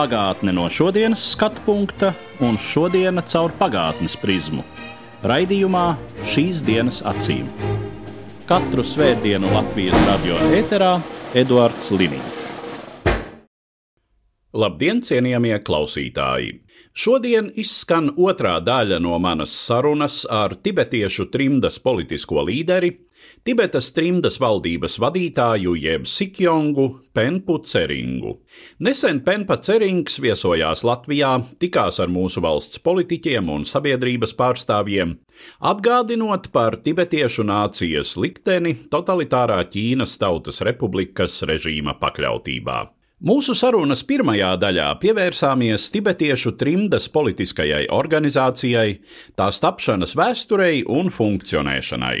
Pagātne no šodienas skatu punkta un šodienas caur pagātnes prizmu. Raidījumā šīs dienas acīm. Katru svētdienu Latvijas radio eterā Eduards Liniņš. Labdien, cienījamie klausītāji! Šodien izskan otrā daļa no manas sarunas ar tibetiešu trimdas politisko līderi, Tibetas trimdas valdības vadītāju jeb Sikjongu Penpu Ceringu. Nesen Penpa Cerings viesojās Latvijā, tikās ar mūsu valsts politiķiem un sabiedrības pārstāvjiem, atgādinot par tibetiešu nācijas likteni totalitārā Ķīnas Tautas Republikas režīma pakļautībā. Mūsu sarunas pirmajā daļā pievērsāmies tibetiešu trimdas politiskajai organizācijai, tās tapšanas vēsturei un funkcionēšanai.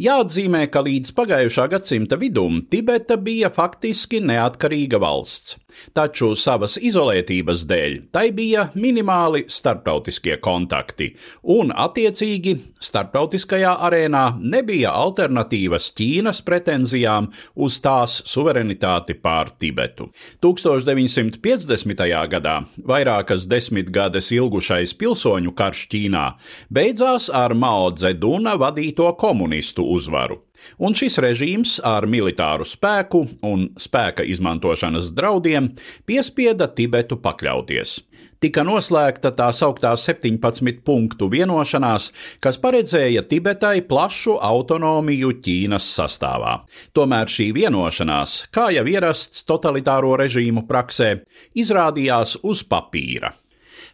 Jāatzīmē, ka līdz pagājušā gadsimta vidum Tibeta bija faktiski neatkarīga valsts, taču savas izolētības dēļ tai bija minimāli starptautiskie kontakti, un attiecīgi starptautiskajā arēnā nebija alternatīvas Ķīnas pretenzijām uz tās suverenitāti pār Tibetu. 1950. gadā vairākas desmitgades ilgušais pilsoņu karš Ķīnā beidzās ar Mao Dzeduna vadīto komunistu uzvaru. Un šis režīms ar militāru spēku un spēka izmantošanas draudiem piespieda Tibetu pakļauties tika noslēgta tā sauktā 17 punktu vienošanās, kas paredzēja Tibetai plašu autonomiju Ķīnas sastāvā. Tomēr šī vienošanās, kā jau ierasts totalitāro režīmu praksē, izrādījās uz papīra.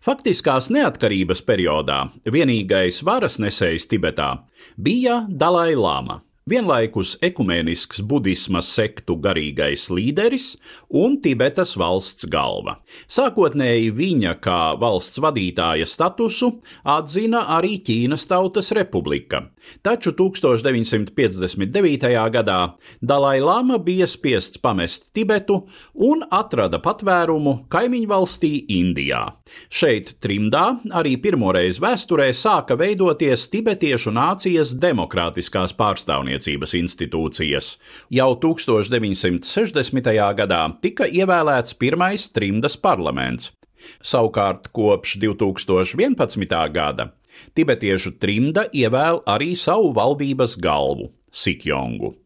Faktiskās neatkarības periodā vienīgais varas nesējs Tibetā bija Dalai Lama vienlaikus ekumēnisks budisma sektu garīgais līderis un Tibetas valsts galva. Sākotnēji viņa kā valsts vadītāja statusu atzina arī Ķīnas Tautas Republika, taču 1959. gadā Dalai Lama bija spiests pamest Tibetu un atrada patvērumu kaimiņu valstī Indijā. Šeit trimdā arī pirmoreiz vēsturē sāka veidoties tibetiešu nācijas demokrātiskās pārstāvniecības pārstāvniecības institūcijas. Jau 1960. gadā tika ievēlēts pirmais trimdas parlaments. Savukārt kopš 2011. gada tibetiešu trimda ievēl arī savu valdības galvu - Sikjongu.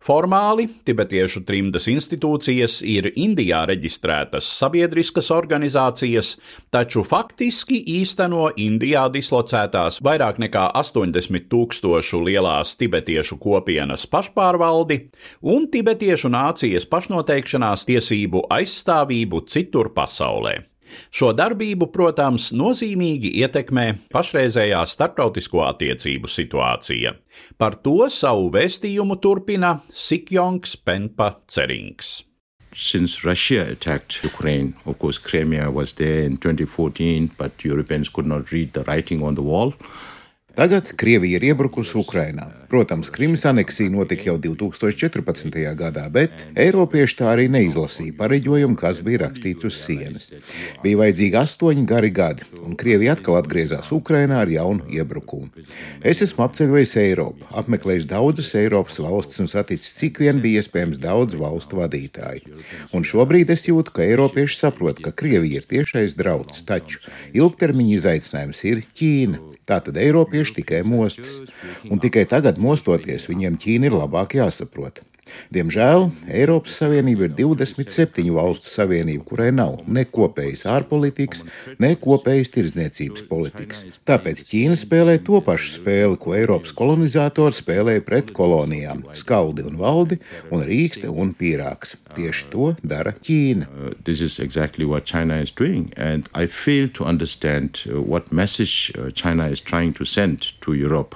Formāli tibetiešu trimdas institūcijas ir Indijā reģistrētas sabiedriskas organizācijas, taču faktiski īsteno Indijā dislocētās vairāk nekā 80 tūkstošu lielās tibetiešu kopienas pašpārvaldi un tibetiešu nācijas pašnoteikšanās tiesību aizstāvību citur pasaulē. Šo darbību, protams, nozīmīgi ietekmē pašreizējā starptautisko attiecību situācija. Par to savu vēstījumu turpina Sikjongs Penpa Cerings. since Russia attacked Ukraine. Of course, Crimea was there in 2014, but Europeans could not read the writing on the wall. Tagad Krievija ir iebrukusi Ukrainā. Protams, Krimas aneksija notika jau 2014. gadā, bet Eiropieši tā arī neizlasīja pareģojumu, kas bija rakstīts uz sienas. Bija vajadzīgi astoņi gari gadi, un Krievija atkal atgriezās Ukrainā ar jaunu iebrukumu. Es esmu apceļojis Eiropu, apmeklējis daudzas Eiropas valstis un saticis, cik vien bija iespējams daudz valstu vadītāju. Un šobrīd es jūtu, ka Eiropieši saprot, ka Krievija ir tiešais drauds, taču ilgtermiņa izaicinājums ir Ķīna. Tātad Eiropieši tikai mostas, un tikai tagad mostoties, viņiem Ķīna ir labāk jāsaprot. Diemžēl Eiropas Savienība ir 27 valstu savienība, kurai nav ne kopējas ārpolitikas, ne kopējas tirdzniecības politikas. Tāpēc Ķīna spēlē to pašu spēli, ko Eiropas kolonizatori spēlēja pret kolonijām - skaldi un valdi, un rīkste un pīrāgs. Tieši to dara Ķīna. Uh, exactly to understand uh, what message uh, China is trying to send to Europe.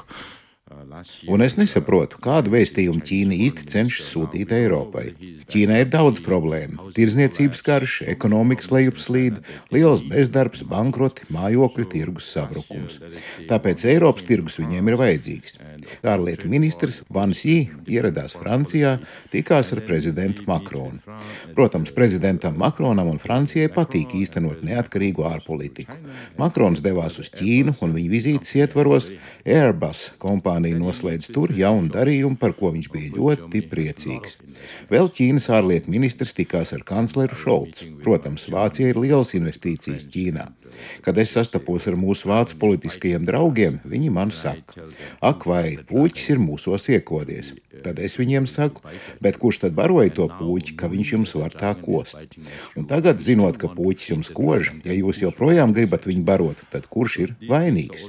Un es nesaprotu, kādu vēstījumu Ķīna īsti cenšas sūtīt Eiropai. Ķīnai ir daudz problēmu - tirzniecības karš, ekonomikas lejupslīde, liels bezdarbs, bankroti, mājokļu tirgus sabrukums. Tāpēc Eiropas tirgus viņiem ir vajadzīgs. Ārlietu ministrs Vans Jī ieradās Francijā, tikās ar prezidentu Makronu. Protams, prezidentam Makronam un Francijai patīk īstenot neatkarīgu ārpolitiku. Makrons devās uz Ķīnu, un viņa vizītes ietvaros Airbus kompānija noslēdz tur jaunu darījumu, par ko viņš bija ļoti priecīgs. Vēl Ķīnas ārlietu ministrs tikās ar kancleru Šolcu. Protams, Vācija ir liels investīcijas Ķīnā. Kad es sastapos ar mūsu vācu politiskajiem draugiem, viņi man saka, ak, vai puķis ir mūsos iekodies. Tad es viņiem saku, bet kurš tad baroja to puķi, ka viņš jums var tā kost? Un tagad, zinot, ka puķis jums kož, ja jūs joprojām gribat viņu barot, tad kurš ir vainīgs?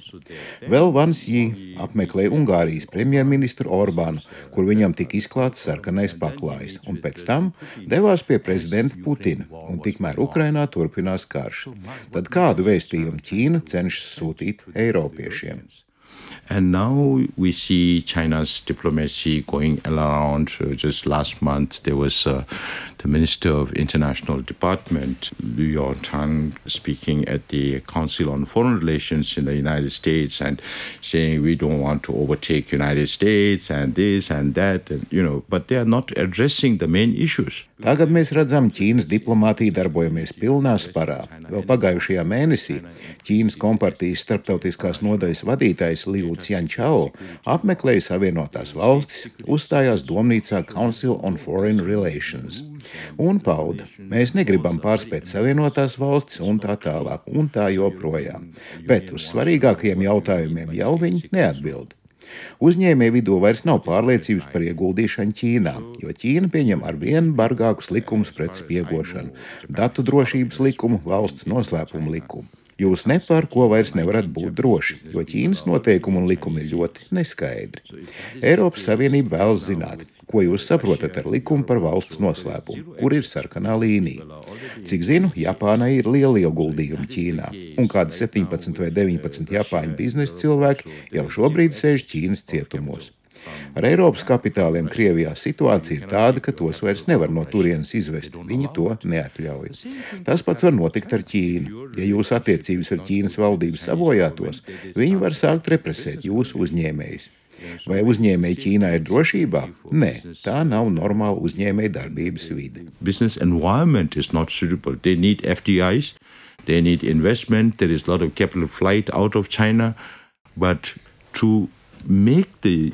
Vēl Vansjī apmeklēja Ungārijas premjerministru Orbānu, kur viņam tika izklāts sarkanais paklājs, un pēc tam devās pie prezidenta Putina, un tikmēr Ukrainā turpinās karš. Tad kādu vēstījumu Ķīna cenšas sūtīt Eiropiešiem? And now we see China's diplomacy going around. Uh, just last month, there was uh, the Minister of International Department, Liu Yongchang, speaking at the Council on Foreign Relations in the United States and saying we don't want to overtake United States and this and that, and, you know, but they are not addressing the main issues. Tagad mēs redzam, Ķīnas diplomātija darbojamies pilnā sparā. Vēl pagājušajā mēnesī Ķīnas kompartijas starptautiskās nodaļas vadītājs Liu Ciančao apmeklēja Savienotās valstis, uzstājās domnīcā Council on Foreign Relations un pauda, mēs negribam pārspēt Savienotās valstis un tā tālāk un tā joprojām. Bet uz svarīgākajiem jautājumiem jau viņi neatbild. Uzņēmēju vidū vairs nav pārliecības par ieguldīšanu Ķīnā, jo Ķīna pieņem ar vien bargākus likumus pret spiegošanu, datu drošības likumu, valsts noslēpumu likumu. Jūs ne par ko vairs nevarat būt droši, jo Ķīnas noteikumi un likumi ir ļoti neskaidri. Eiropas Savienība vēlas zināt, ko jūs saprotat ar likumu par valsts noslēpumu, kur ir sarkanā līnija. Cik zinu, Japānai ir liela ieguldījuma Ķīnā, un kādi 17 vai 19 Japāņu biznesa cilvēki jau šobrīd sēž Ķīnas cietumos. Ar Eiropas kapitāliem Krievijā situācija ir tāda, ka tos vairs nevar no turienes izvest. Viņi to neatļauj. Tas pats var notikt ar Ķīnu. Ja jūsu attiecības ar Ķīnas valdību sabojātos, viņi var sākt represēt jūsu uzņēmējus. Vai uzņēmēji Ķīnā ir drošībā? Nē, tā nav normāla uzņēmēja darbības vide. Business environment is not suitable. They need FDIs, they need investment, there is a lot of capital flight out of China. But to make the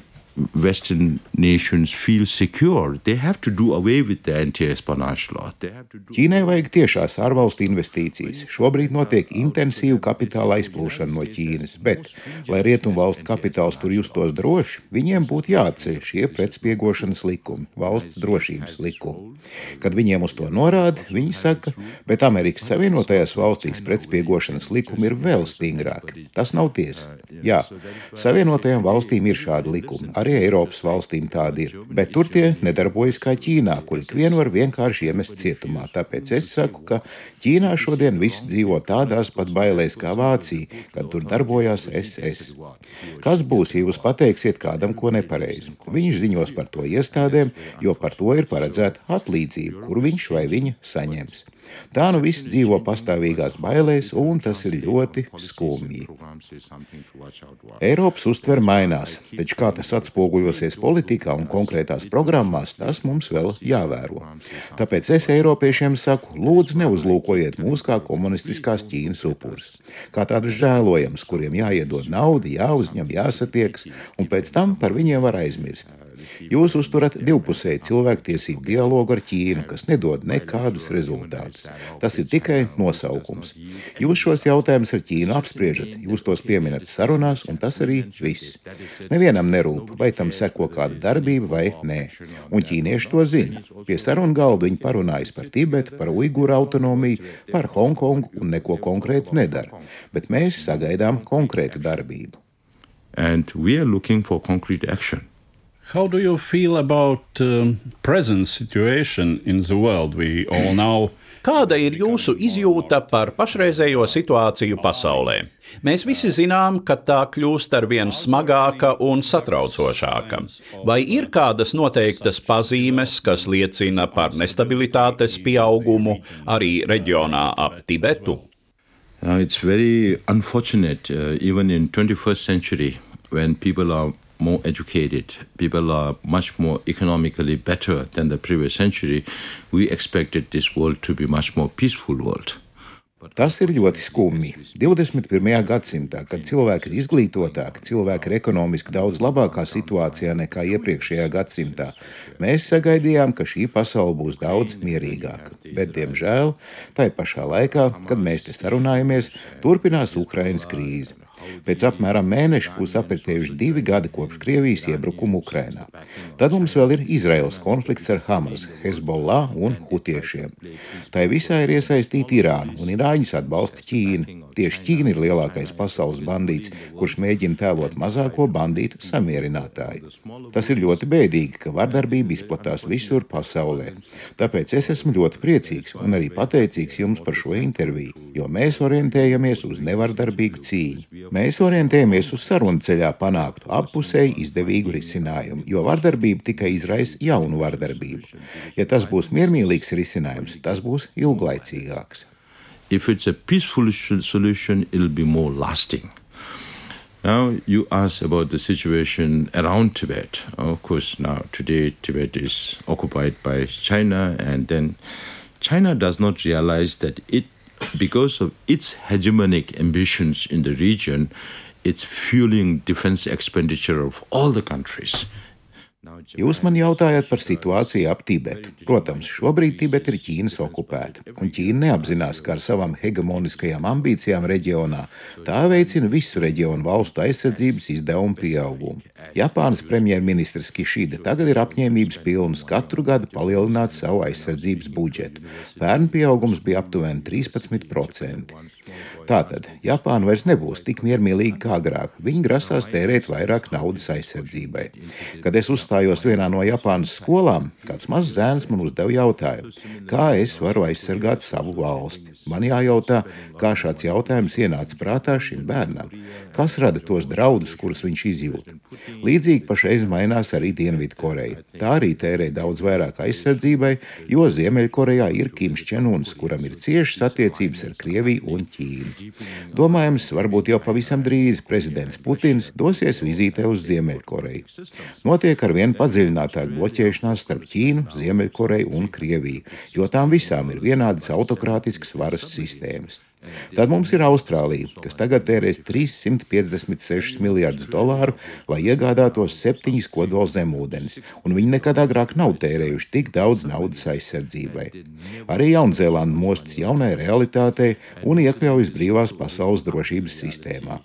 Western nations feel secure, they have to do away with the anti-espionage law. Ķīnai vajag tiešās ārvalstu investīcijas. Šobrīd notiek intensīva kapitāla aizplūšana no Ķīnas, bet, lai rietumvalstu kapitāls tur justos droši, viņiem būtu jāatceļ šie pretspiegošanas likumi, valsts drošības likumi. Kad viņiem uz to norāda, viņi saka, bet Amerikas Savienotajās valstīs pretspiegošanas likumi ir vēl stingrāki. Tas nav tiesa. Jā, Savienotajām valstīm ir šādi likumi, arī Eiropas valstīm tādi ir, bet tur tie nedarbojas kā Ķīnā, kur ikvienu var vienkārši iemest cietumā. Tāpēc es saku, ka Ķīnā šodien viss dzīvo tādās pat bailēs kā Vācija, kad tur darbojās SS. Kas būs, ja jūs pateiksiet kādam ko nepareizi? Viņš ziņos par to iestādēm, jo par to ir paredzēta atlīdzība, kur viņš vai viņa saņems. Tā nu viss dzīvo pastāvīgās bailēs, un tas ir ļoti skumji. Eiropas uztver mainās, taču kā tas atspoguļosies politikā un konkrētās programmās, tas mums vēl jāvēro. Tāpēc es Eiropiešiem saku, lūdzu, neuzlūkojiet mūs kā komunistiskās Ķīnas upurus, kā tādus žēlojams, kuriem jāiedod nauda, jāuzņem, jāsatiekas, un pēc tam par viņiem var aizmirst. Jūs uzturat divpusēju cilvēktiesību dialogu ar Ķīnu, kas nedod nekādus rezultātus. Tas ir tikai nosaukums. Jūs šos jautājumus ar Ķīnu apspriežat, jūs tos pieminat sarunās, un tas arī viss. Nevienam nerūp, vai tam seko kāda darbība vai nē. Un ķīnieši to zina. Pie sarunu galda viņi parunājas par Tibetu, par Uiguru autonomiju, par Hongkongu un neko konkrētu nedara. Bet mēs sagaidām konkrētu darbību. And we are looking for concrete action. How do you feel about um, present situation in the world? We all now Kāda ir jūsu izjūta par pašreizējo situāciju pasaulē? Mēs visi zinām, ka tā kļūst ar vien smagāka un satraucošāka. Vai ir kādas noteiktas pazīmes, kas liecina par nestabilitātes pieaugumu arī reģionā ap Tibetu? Uh, it's very unfortunate, uh, even in 21st century, when people are more educated, people are much more economically better than the previous century, we expected this world to be much more peaceful world. Tas ir ļoti skumji. 21. gadsimtā, kad cilvēki ir izglītotāki, cilvēki ir ekonomiski daudz labākā situācijā nekā iepriekšējā gadsimtā, mēs sagaidījām, ka šī pasaule būs daudz mierīgāka. Bet, diemžēl, tai pašā laikā, kad mēs te sarunājamies, turpinās Ukrainas krīze. Pēc apmēram mēneša būs apritējuši divi gadi kopš Krievijas iebrukuma Ukrainā. Tad mums vēl ir Izraels konflikts ar Hamas, Hezbollah un Hutiešiem. Tā visā ir iesaistīta Irāna, un Irāņus atbalsta Ķīna. Tieši Ķīna ir lielākais pasaules bandīts, kurš mēģina tēlot mazāko bandītu samierinātāju. Tas ir ļoti bēdīgi, ka vardarbība izplatās visur pasaulē. Tāpēc es esmu ļoti priecīgs un arī pateicīgs jums par šo interviju, jo mēs orientējamies uz nevardarbīgu cīņu. Mēs orientējamies uz sarunu ceļā panāktu appusēji izdevīgu risinājumu, jo vardarbība tikai izraisa jaunu vardarbību. Ja tas būs miermīlīgs risinājums, tas būs ilglaicīgāks. If it's a peaceful solution, it'll be more lasting. Now, you asked about the situation around Tibet. Of course, now today Tibet is occupied by China, and then China does not realize that it, because of its hegemonic ambitions in the region, it's fueling defense expenditure of all the countries. Jūs man jautājat par situāciju ap Tibetu. Protams, šobrīd Tibeta ir Ķīnas okupēta, un Ķīna neapzinās, ka ar savām hegemoniskajām ambīcijām reģionā tā veicina visu reģionu valstu aizsardzības izdevumu pieaugumu. Japānas premjerministrs Kišida tagad ir apņēmības pilns katru gadu palielināt savu aizsardzības budžetu. Pērn pieaugums bija aptuveni 13%. Tātad Japāna vairs nebūs tik miermīlīga kā agrāk. Viņi grasās tērēt vairāk naudas aizsardzībai. Kad es uzstājos vienā no Japānas skolām, kāds mazs zēns man uzdeva jautājumu, kā es varu aizsargāt savu valsti. Man jājautā, kā šāds jautājums ienāca prātā šim bērnam. Kas rada tos draudus, kurus viņš izjūt? Līdzīgi pašreiz mainās arī Dienvidkoreja. Tā arī tērē daudz vairāk aizsardzībai, jo Ziemeļkorejā ir Kims Čenuns, kuram ir ciešas attiecības ar Krieviju un Ķīnu. Domājams, varbūt jau pavisam drīz prezidents Putins dosies vizītē uz Ziemeļkoreju. Notiek ar vien padziļinātāk bloķēšanās starp Ķīnu, Ziemeļkoreju un Krieviju, jo tām visām ir vienādas autokrātiskas varas sistēmas. Tad mums ir Austrālija, kas tagad tērēs 356 miljardus dolāru, lai iegādātos septiņas kodola zemūdens, un viņi nekad agrāk nav tērējuši tik daudz naudas aizsardzībai. Arī Jaunzēlanda mostas jaunai realitātei un iekļaujas brīvās pasaules drošības sistēmā.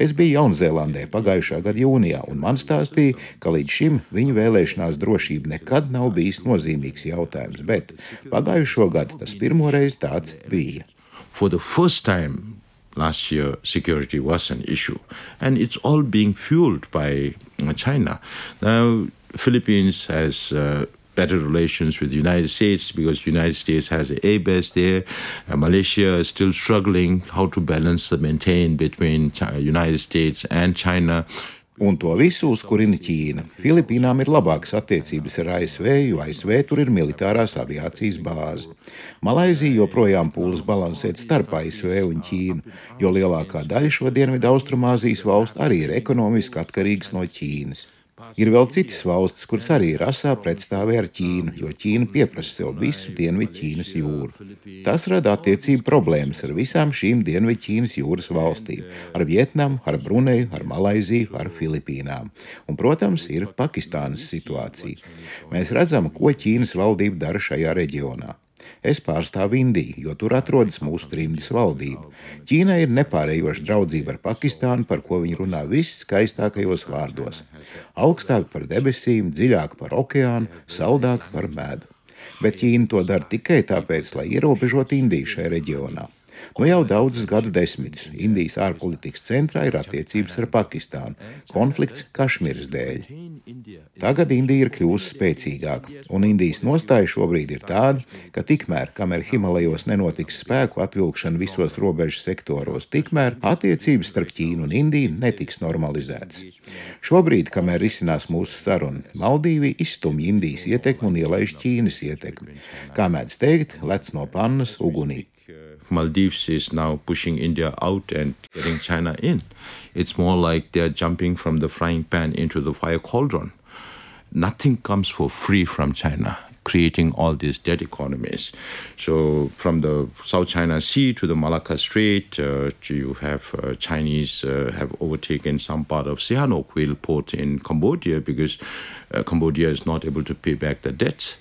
Es biju Jaunzēlandē pagājušā gada jūnijā, un man stāstīja, ka līdz šim viņu vēlēšanās drošība nekad nav bijis nozīmīgs jautājums, bet pagājušo gadu tas pirmoreiz tāds bija. For the first time last year, security was an issue. And it's all being fueled by uh, China. Now, Philippines has uh, better relations with the United States because the United States has an A base there. Uh, Malaysia is still struggling how to balance the maintain between China, United States and China. Un to visu uzkurina Ķīna. Filipīnām ir labākas attiecības ar ASV, jo ASV tur ir militārās aviācijas bāze. Malaizija joprojām pūlas balansēt starp ASV un Ķīnu, jo lielākā daļa šo dienvidu austrumāzijas valstu arī ir ekonomiski atkarīgas no Ķīnas. Ir vēl citas valstis, kuras arī ir asā pretstāvē ar Ķīnu, jo Ķīna pieprasa sev visu Dienvidu Ķīnas jūru. Tas rada attiecību problēmas ar visām šīm Dienvidu Ķīnas jūras valstīm - ar Vietnamu, ar Bruneju, ar Malaiziju, ar Filipīnām. Un, protams, ir Pakistānas situācija. Mēs redzam, ko Ķīnas valdība dara šajā reģionā. Es pārstāvu Indiju, jo tur atrodas mūsu trimdas valdība. Ķīnai ir nepārējoša draudzība ar Pakistānu, par ko viņi runā visskaistākajos vārdos. Augstāk par debesīm, dziļāk par okeānu, saldāk par medu. Bet Ķīna to dara tikai tāpēc, lai ierobežotu Indiju šajā reģionā. Nu jau daudzus gadu desmitus Indijas ārpolitikas centrā ir attiecības ar Pakistānu, konflikts Kašmiras dēļ. Tagad Indija ir kļuvusi spēcīgāka, un Indijas nostāja šobrīd ir tāda, ka tikmēr, kamēr Himalajos nenotiks spēku atvilkšana visos robežu sektoros, tikmēr attiecības starp Ķīnu un Indiju netiks normalizētas. Šobrīd, kamēr risinās mūsu saruna, Maldīvija izstumj Indijas ietekmi un ielaiž Ķīnas ietekmi. Kā mēdz teikt, lec no pannas ugunī. Maldives is now pushing India out and getting China in. It's more like they're jumping from the frying pan into the fire cauldron. Nothing comes for free from China, creating all these dead economies. So, from the South China Sea to the Malacca Strait, uh, you have uh, Chinese uh, have overtaken some part of Sihanoukville port in Cambodia because uh, Cambodia is not able to pay back the debts.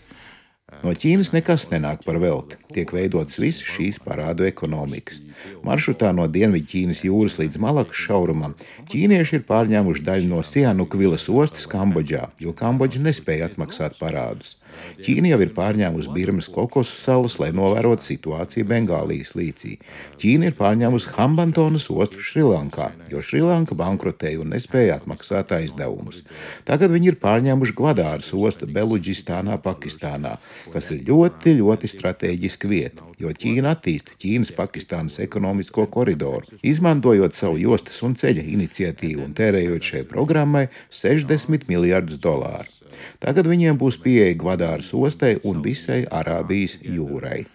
No Ķīnas nekas nenāk par velti. Tiek veidotas visas šīs parādu ekonomikas. Maršrutā no Dienvidķīnas jūras līdz Malakas šaurumam ķīnieši ir pārņēmuši daļu no Sianukvilas ostas Kambodžā, jo Kambodža nespēja atmaksāt parādus. Ķīna jau ir pārņēmusi Birmas kokosu salas, lai novērotu situāciju Bengālijas līcī. Ķīna ir pārņēmusi Hambantonas ostu Šrilankā, jo Šrilanka bankrotēja un nespēja atmaksāt aizdevumus. Tagad viņi ir pārņēmuši Gvadāras ostu Beluģistānā, Pakistānā, kas ir ļoti, ļoti strateģiska vieta, jo Ķīna attīsta Ķīnas-Pakistānas ekonomisko koridoru, izmantojot savu jostas un ceļa iniciatīvu un tērējot šai programmai 60 miljardus dolāru. Tagad viņiem būs pieeja Gvadāras ostai un visai Arābijas jūrai.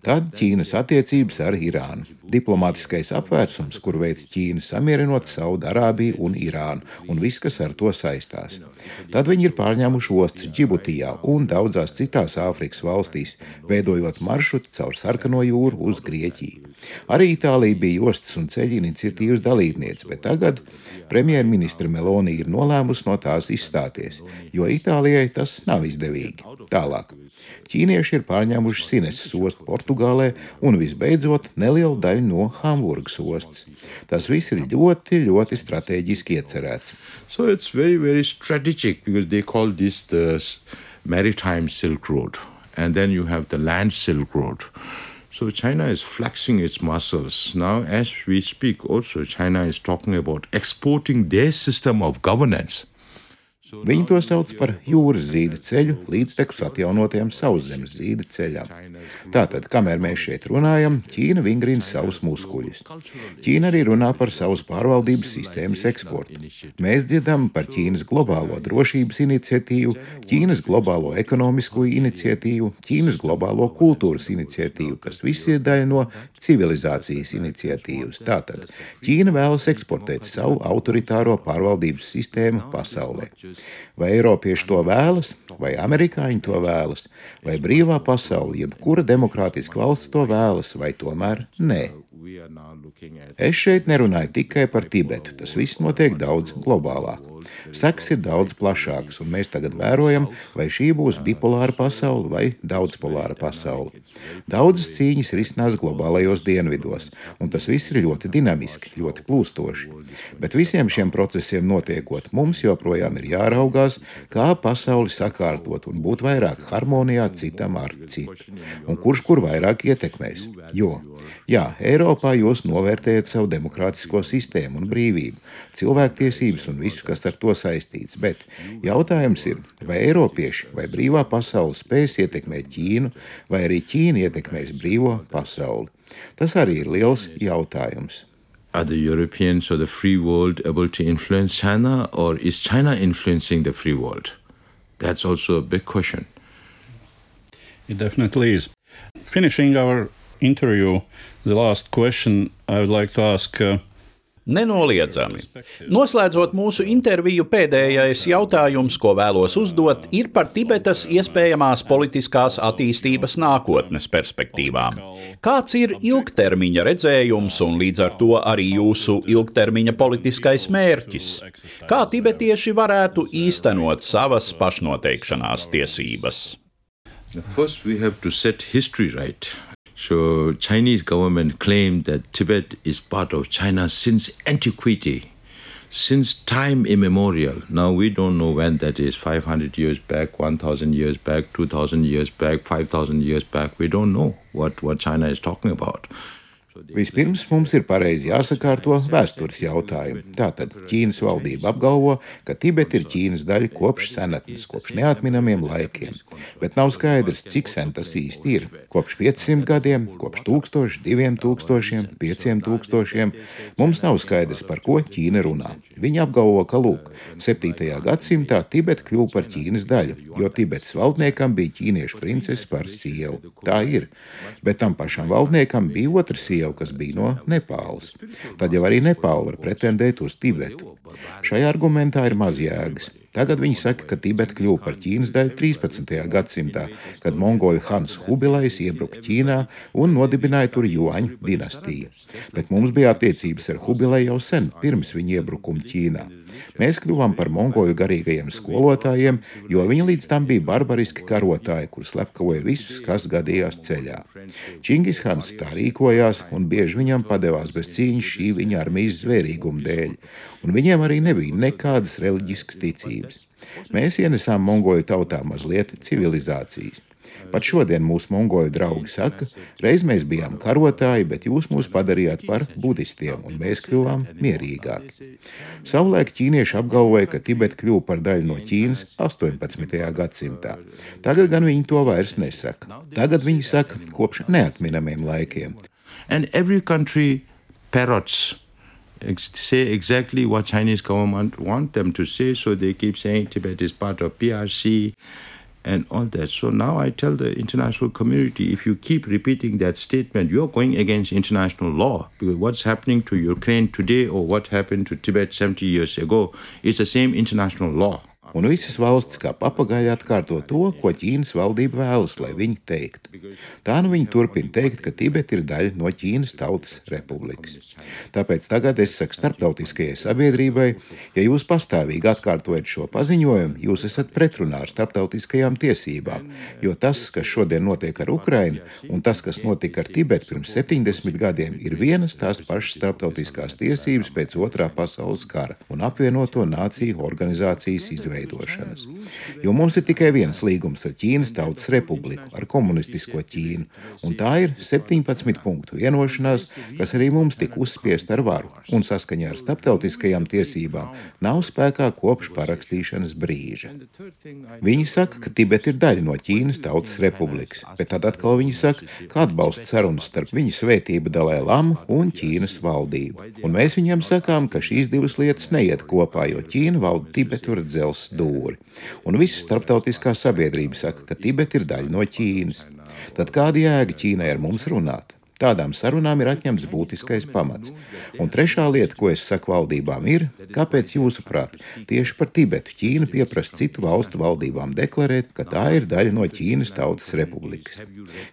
Tad Ķīnas attiecības ar Irānu. Diplomātiskais apvērsums, kur veids Ķīna samierinot Saudārābiju un Irānu, un viss, kas ar to saistās. Tad viņi ir pārņēmuši ostas Džibutijā un daudzās citās Āfrikas valstīs, veidojot maršrutu caur Sarkano jūru uz Grieķiju. Arī Itālija bija ostas un ceļu iniciatīvas dalībniece, bet tagad premjerministra Meloni ir nolēmusi no tās izstāties, jo Itālijai tas nav izdevīgi. Tālāk. Ķīnieši ir pārņēmuši Sineses ostu Portugālē un visbeidzot nelielu daļu no Hamburgas ostas. Tas viss ir ļoti, ļoti strateģiski iecerēts. So it's very, very strategic because they call this the maritime Silk Road. And then you have the land Silk Road. So China is flexing its muscles. Now, as we speak, also China is talking about exporting their system of governance. Viņi to sauc par jūras zīda ceļu līdztekus atjaunotajam sauszemes zīda ceļam. Tātad, kamēr mēs šeit runājam, Ķīna vingrina savus muskuļus. Ķīna arī runā par savas pārvaldības sistēmas eksportu. Mēs dzirdam par Ķīnas globālo drošības iniciatīvu, Ķīnas globālo ekonomisko iniciatīvu, Ķīnas globālo kultūras iniciatīvu, kas viss ir daļa no civilizācijas iniciatīvas. Tātad Ķīna vēlas eksportēt savu autoritāro pārvaldības sistēmu pasaulē. Vai Eiropieši to vēlas, vai amerikāņi to vēlas, vai brīvā pasaule, jebkura demokrātiska valsts to vēlas, vai tomēr nē. Es šeit nerunāju tikai par Tibetu. Tas viss notiek daudz globālāk. Seks ir daudz plašāks, un mēs tagad vērojam, vai šī būs bipolāra pasaule vai daudzpolāra pasaule. Daudzas cīņas risinās globālajos dienvidos, un tas viss ir ļoti dinamiski, ļoti plūstoši. Bet visiem šiem procesiem notiekot, mums joprojām ir jāraugās, kā pasauli sakārtot un būt vairāk harmonijā citam ar citu, un kurš kur vairāk ietekmēs. Jo, jā, Eiropā jūs novērtējat savu demokrātisko sistēmu un brīvību, cilvēktiesības un visu, kas ar to saistīts. Bet jautājums ir, vai Eiropieši vai brīvā pasaule spēs ietekmēt Ķīnu, vai arī Ķīna ietekmēs brīvo pasauli? Tas arī ir liels jautājums. Are the Europeans or the free world able to influence China, or is China influencing the free world? That's also a big question. It definitely is. Finishing our interview, the last question I would like to ask. Uh, Nenoliedzami. Noslēdzot mūsu interviju, pēdējais jautājums, ko vēlos uzdot, ir par Tibetas iespējamās politiskās attīstības nākotnes perspektīvām. Kāds ir ilgtermiņa redzējums un līdz ar to arī jūsu ilgtermiņa politiskais mērķis? Kā tibetieši varētu īstenot savas pašnoteikšanās tiesības? First, we have to set history right. So Chinese government claimed that Tibet is part of China since antiquity, since time immemorial. Now we don't know when that is 500 years back, 1000 years back, 2000 years back, 5000 years back. We don't know what, what China is talking about. Vispirms mums ir pareizi jāsakārto vēstures jautājumi. Tātad Ķīnas valdība apgalvo, ka Tibeta ir Ķīnas daļa kopš senatnes, kopš neatminamiem laikiem. Bet nav skaidrs, cik sen tas īsti ir. Kopš 500 gadiem, kopš 1000, 2000, 5000. Mums nav skaidrs, par ko Ķīna runā. Viņi apgalvo, ka lūk, 7. gadsimtā Tibeta kļuva par Ķīnas daļu, jo Tibetas valdniekam bija ķīniešu princese par sievu. Tā ir. Bet tam pašam valdniekam bija otra sieva, kas bija no Nepāles. Tad jau arī Nepāla var pretendēt uz Tibetu. Šajā argumentā ir maz jēgas. Tagad viņi saka, ka Tibeta kļuva par Ķīnas daļu 13. gadsimtā, kad mongoļu Hans Hubilais iebruka Ķīnā un nodibināja tur Juaņu dinastiju. Bet mums bija attiecības ar Hubilai jau sen, pirms viņa iebrukuma Ķīnā. Mēs kļuvām par mongoļu garīgajiem skolotājiem, jo viņi līdz tam bija barbariski karotāji, kur slepkavoja visus, kas gadījās ceļā. Čingis Hans tā rīkojās, un bieži viņam padevās bez cīņas šī viņa armijas zvērīguma dēļ, un viņiem arī nebija nekādas reliģiskas ticības. Mēs ienesām mongoļu tautā mazliet civilizācijas. Pat šodien mūsu mongoļu draugi saka, reiz mēs bijām karotāji, bet jūs mūs padarījāt par budistiem, un mēs kļuvām mierīgāki. Savulaik ķīnieši apgalvoja, ka Tibeta kļuva par daļu no Ķīnas 18. gadsimtā. Tagad gan viņi to vairs nesaka. Tagad viņi saka kopš neatminamiem laikiem. And every country parrots say exactly what Chinese government want them to say. So they keep saying Tibet is part of PRC and all that. So now I tell the international community if you keep repeating that statement, you're going against international law because what's happening to Ukraine today or what happened to Tibet 70 years ago is the same international law. Un visas valstis kā papagaļi atkārto to, ko Ķīnas valdība vēlas, lai viņi teiktu. Tā nu viņi turpina teikt, ka Tibeta ir daļa no Ķīnas Tautas Republikas. Tāpēc tagad es saku starptautiskajai sabiedrībai, ja jūs pastāvīgi atkārtojat šo paziņojumu, jūs esat pretrunā ar starptautiskajām tiesībām, jo tas, kas šodien notiek ar Ukrainu, un tas, kas notika ar Tibetu pirms 70 gadiem, ir vienas tās pašas starptautiskās tiesības pēc otrā pasaules kara un apvienoto nāciju organizācijas izveidošanas izveidošanas. Jo mums ir tikai viens līgums ar Ķīnas Tautas Republiku, ar komunistisko Ķīnu, un tā ir 17 punktu vienošanās, kas arī mums tika uzspiesta ar varu un saskaņā ar starptautiskajām tiesībām nav spēkā kopš parakstīšanas brīža. Viņi saka, ka Tibeta ir daļa no Ķīnas Tautas Republikas, bet tad atkal viņi saka, ka atbalsta sarunas starp viņa svētību Dalai Lamu un Ķīnas valdību. Un mēs viņiem sakām, ka šīs divas lietas neiet kopā, jo Ķīna valda Tibetu ar dzelzs dūri. Un visa starptautiskā sabiedrība saka, ka Tibeta ir daļa no Ķīnas. Tad kāda jēga Ķīnai ar mums runāt? Tādām sarunām ir atņemts būtiskais pamats. Un trešā lieta, ko es saku valdībām, ir, kāpēc jūsuprāt, tieši par Tibetu Ķīna pieprasa citu valstu valdībām deklarēt, ka tā ir daļa no Ķīnas Tautas Republikas.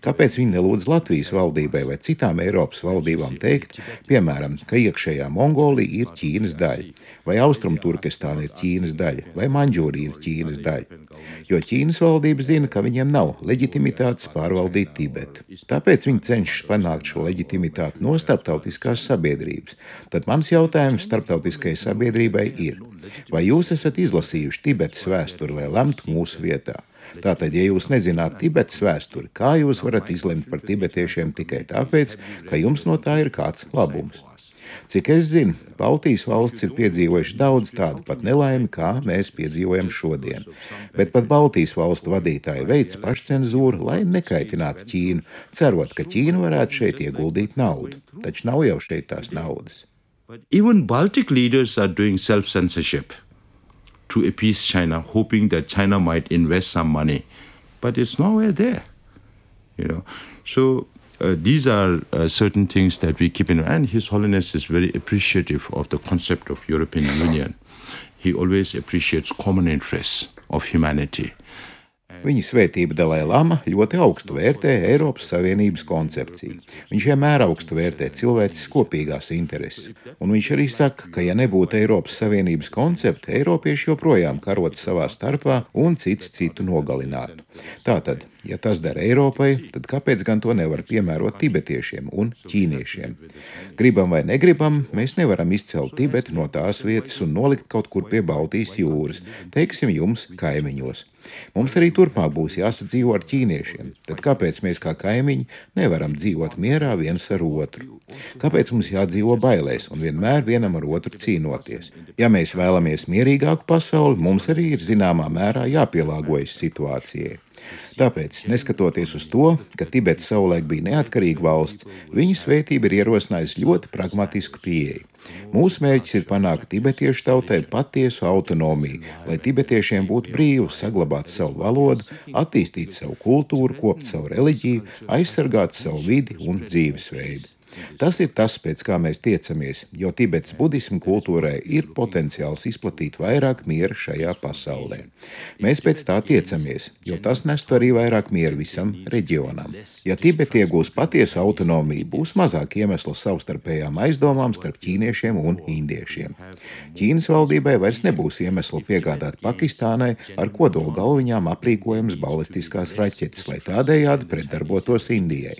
Kāpēc viņi nelūdz Latvijas valdībai vai citām Eiropas valdībām teikt, piemēram, ka iekšējā Mongolija ir Ķīnas daļa, vai Austrumturkestāna ir Ķīnas daļa, vai Manģūrija ir Ķīnas daļa? Jo Ķīnas valdība zina, ka viņiem nav leģitimitātes pārvaldīt Tibetu. Tāpēc viņi cenšas panākt panākt šo leģitimitāti no starptautiskās sabiedrības, tad mans jautājums starptautiskajai sabiedrībai ir, vai jūs esat izlasījuši Tibetas vēsturi, lai lemtu mūsu vietā? Tātad, ja jūs nezināt Tibetas vēsturi, kā jūs varat izlemt par tibetiešiem tikai tāpēc, ka jums no tā ir kāds labums? Cik es zinu, Baltijas valsts ir piedzīvojuši daudz tādu pat nelaimi, kā mēs piedzīvojam šodien. Bet pat Baltijas valstu vadītāji veic pašcensūru, lai nekaitinātu Ķīnu, cerot, ka Ķīna varētu šeit ieguldīt naudu. Taču nav jau šeit tās naudas. But even Baltic leaders are doing self censorship to appease China, hoping that China might invest some money. But it's nowhere there. You know, so uh, these are uh, certain things that we keep in mind. And His Holiness is very appreciative of the concept of European Union. He always appreciates common interests of humanity. Viņa svētība Dalai Lama ļoti augstu vērtē Eiropas Savienības koncepciju. Viņš vienmēr augstu vērtē cilvēces kopīgās intereses. Un viņš arī saka, ka ja nebūtu Eiropas Savienības koncepta, Eiropieši joprojām karotu savā starpā un cits citu nogalinātu. Tātad Ja tas dara Eiropai, tad kāpēc gan to nevar piemērot tibetiešiem un ķīniešiem? Gribam vai negribam, mēs nevaram izcelt Tibetu no tās vietas un nolikt kaut kur pie Baltijas jūras, teiksim, jums kaimiņos. Mums arī turpmāk būs jāsadzīvo ar ķīniešiem. Tad kāpēc mēs kā kaimiņi nevaram dzīvot mierā viens ar otru? Kāpēc mums jādzīvo bailēs un vienmēr vienam ar otru cīnoties? Ja mēs vēlamies mierīgāku pasauli, mums arī ir zināmā mērā jāpielāgojas situācijai. Tāpēc, neskatoties uz to, ka Tibets savulaik bija neatkarīga valsts, viņa svētība ir ierosinājusi ļoti pragmatisku pieeju. Mūsu mērķis ir panākt tibetiešu tautai patiesu autonomiju, lai tibetiešiem būtu brīvi saglabāt savu valodu, attīstīt savu kultūru, kopt savu reliģiju, aizsargāt savu vidi un dzīvesveidu. Tas ir tas, pēc kā mēs tiecamies, jo Tibetas budismu kultūrai ir potenciāls izplatīt vairāk miera šajā pasaulē. Mēs pēc tā tiecamies, jo tas nestu arī vairāk miera visam reģionam. Ja Tibeta iegūs patiesu autonomiju, būs mazāk iemeslu savstarpējām aizdomām starp ķīniešiem un indiešiem. Ķīnas valdībai vairs nebūs iemeslu piegādāt Pakistānai ar kodola galviņām aprīkojums balistiskās raķetes, lai tādējādi pretdarbotos Indijai.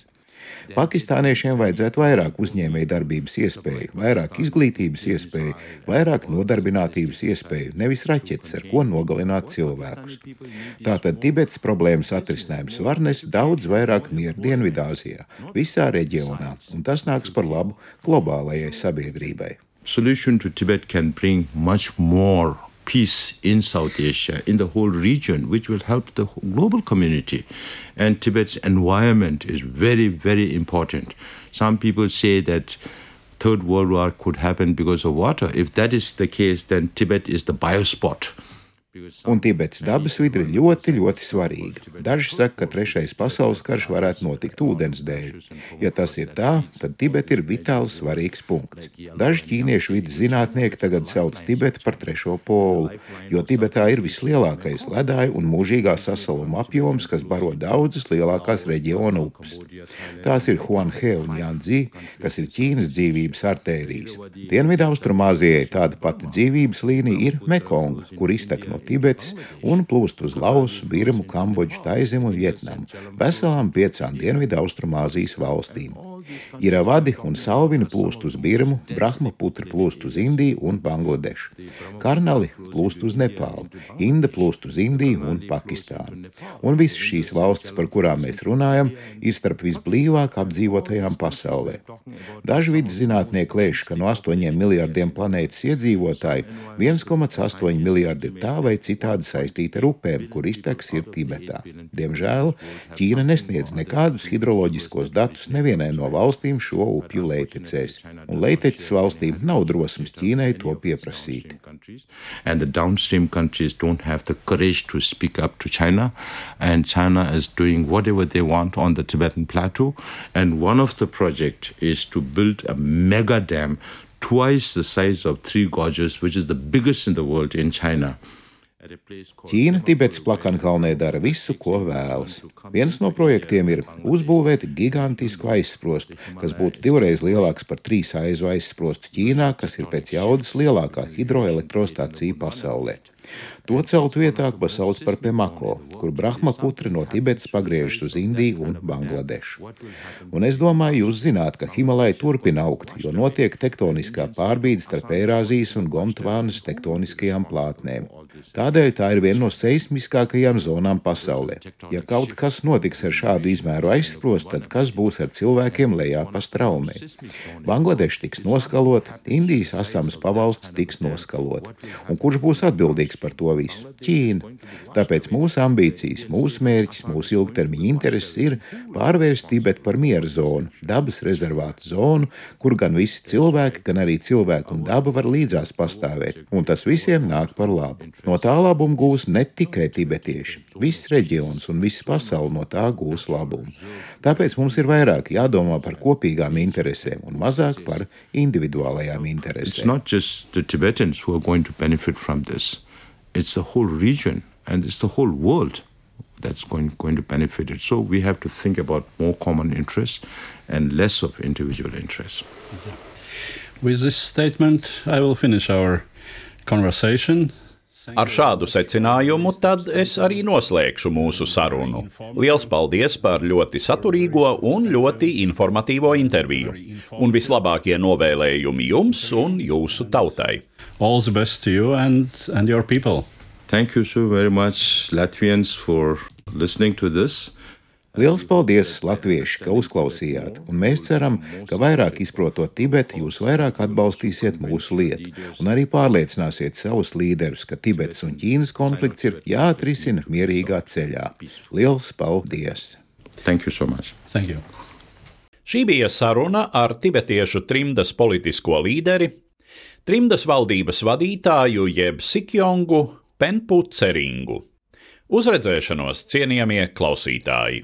Pakistāniešiem vajadzētu vairāk uzņēmēju darbības iespēju, vairāk izglītības iespēju, vairāk nodarbinātības iespēju, nevis raķetes, ar ko nogalināt cilvēkus. Tātad Tibetas problēmas atrisinājums var nest daudz vairāk mieru Dienvidāzijā, visā reģionā, un tas nāks par labu globālajai sabiedrībai. Solution to Tibet can bring much more peace in South Asia, in the whole region, which will help the global community. And Tibet's environment is very, very important. Some people say that third world war could happen because of water. If that is the case, then Tibet is the biospot. Un Tibetas dabas vide ir ļoti, ļoti svarīga. Daži saka, ka trešais pasaules karš varētu notikt ūdens dēļ. Ja tas ir tā, tad Tibeta ir vitāli svarīgs punkts. Daži ķīniešu vidas zinātnieki tagad sauc Tibetu par trešo polu, jo Tibetā ir vislielākais ledāju un mūžīgā sasaluma apjoms, kas baro daudzas lielākās reģiona upes. Tās ir Huanhe un Janzi, kas ir Ķīnas dzīvības artērijas. Dienvidaustrumāzijai tāda pati dzīvības līnija ir Mekonga, kur iztek no Tibetas un plūst uz Lausu, Birmu, Kambodžu, Taizimu un Vietnamu, veselām piecām Dienvidu Austrumāzijas valstīm. Iravadi un Salvini plūst uz Birmu, Brahma putri plūst uz Indiju un Bangladešu. Karnali plūst uz Nepālu, Inda plūst uz Indiju un Pakistānu. Un visas šīs valstis, par kurām mēs runājam, ir starp visblīvāk apdzīvotajām pasaulē. Daži vidas zinātnieki lēš, ka no 8 miljardiem planētas iedzīvotāju 1,8 miljardi ir tā vai citādi saistīti ar upēm, kur izteks ir Tibetā. Diemžēl Ķīna nesniedz nekādus hidroloģiskos datus nevienai no valstīm šo upju leitecēs, un leiteces valstīm nav drosmes Ķīnai to pieprasīt. And the downstream countries don't have the courage to speak up to China, and China is doing whatever they want on the Tibetan plateau. And one of the projects is to build a mega dam twice the size of Three Gorges, which is the biggest in the world in China. Ķīna Tibetas plakankalnē dara visu, ko vēlas. Viens no projektiem ir uzbūvēt gigantisku aizsprostu, kas būtu divreiz lielāks par trīs aizu aizsprostu Ķīnā, kas ir pēc jaudas lielākā hidroelektrostacija pasaulē. To celtu vietā, ko sauc par Pemako, kur Brahma putri no Tibetas pagriežas uz Indiju un Bangladešu. Un es domāju, jūs zināt, ka Himalaja turpina augt, jo notiek tektoniskā pārbīde starp Eirāzijas un Gondvānas tektoniskajām plātnēm. Tādēļ tā ir viena no seismiskākajām zonām pasaulē. Ja kaut kas notiks ar šādu izmēru aizsprostu, tad kas būs ar cilvēkiem lejā pa straumē? Bangladeša tiks noskalota, Indijas asamas pavalsts tiks noskalota. Un kurš būs atbildīgs par to visu? Ķīna. Tāpēc mūsu ambīcijas, mūsu mērķis, mūsu ilgtermiņa intereses ir pārvērst Tibetu par miera zonu, dabas rezervātu zonu, kur gan visi cilvēki, gan arī cilvēki un daba var līdzās pastāvēt, un tas visiem nāk par labu. No tā labumu gūs ne tikai tibetieši, viss reģions un visa pasaule no tā gūs labumu. Tāpēc mums ir vairāk jādomā par kopīgām interesēm un mazāk par individuālajām It's interesēm. not just the Tibetans who are going to benefit from this, it's the whole region and it's the whole world that's going, going to benefit it. So we have to think about more common interests and less of individual interests. With this statement, I will finish our conversation. Ar šādu secinājumu tad es arī noslēgšu mūsu sarunu. Liels paldies par ļoti saturīgo un ļoti informatīvo interviju. Un vislabākie novēlējumi jums un jūsu tautai. All the best to you and, and your people. Thank you so very much, Latvians, for listening to this. Liels paldies, Latvieši, ka uzklausījāt, un mēs ceram, ka vairāk izprotot Tibetu, jūs vairāk atbalstīsiet mūsu lietu un arī pārliecināsiet savus līderus, ka Tibetas un Ķīnas konflikts ir jāatrisina mierīgā ceļā. Liels paldies! Thank you so much. Thank you. Šī bija saruna ar tibetiešu trimdas politisko līderi, trimdas valdības vadītāju jeb Sikjongu Penpu Ceringu. Uzredzēšanos cienījamie klausītāji!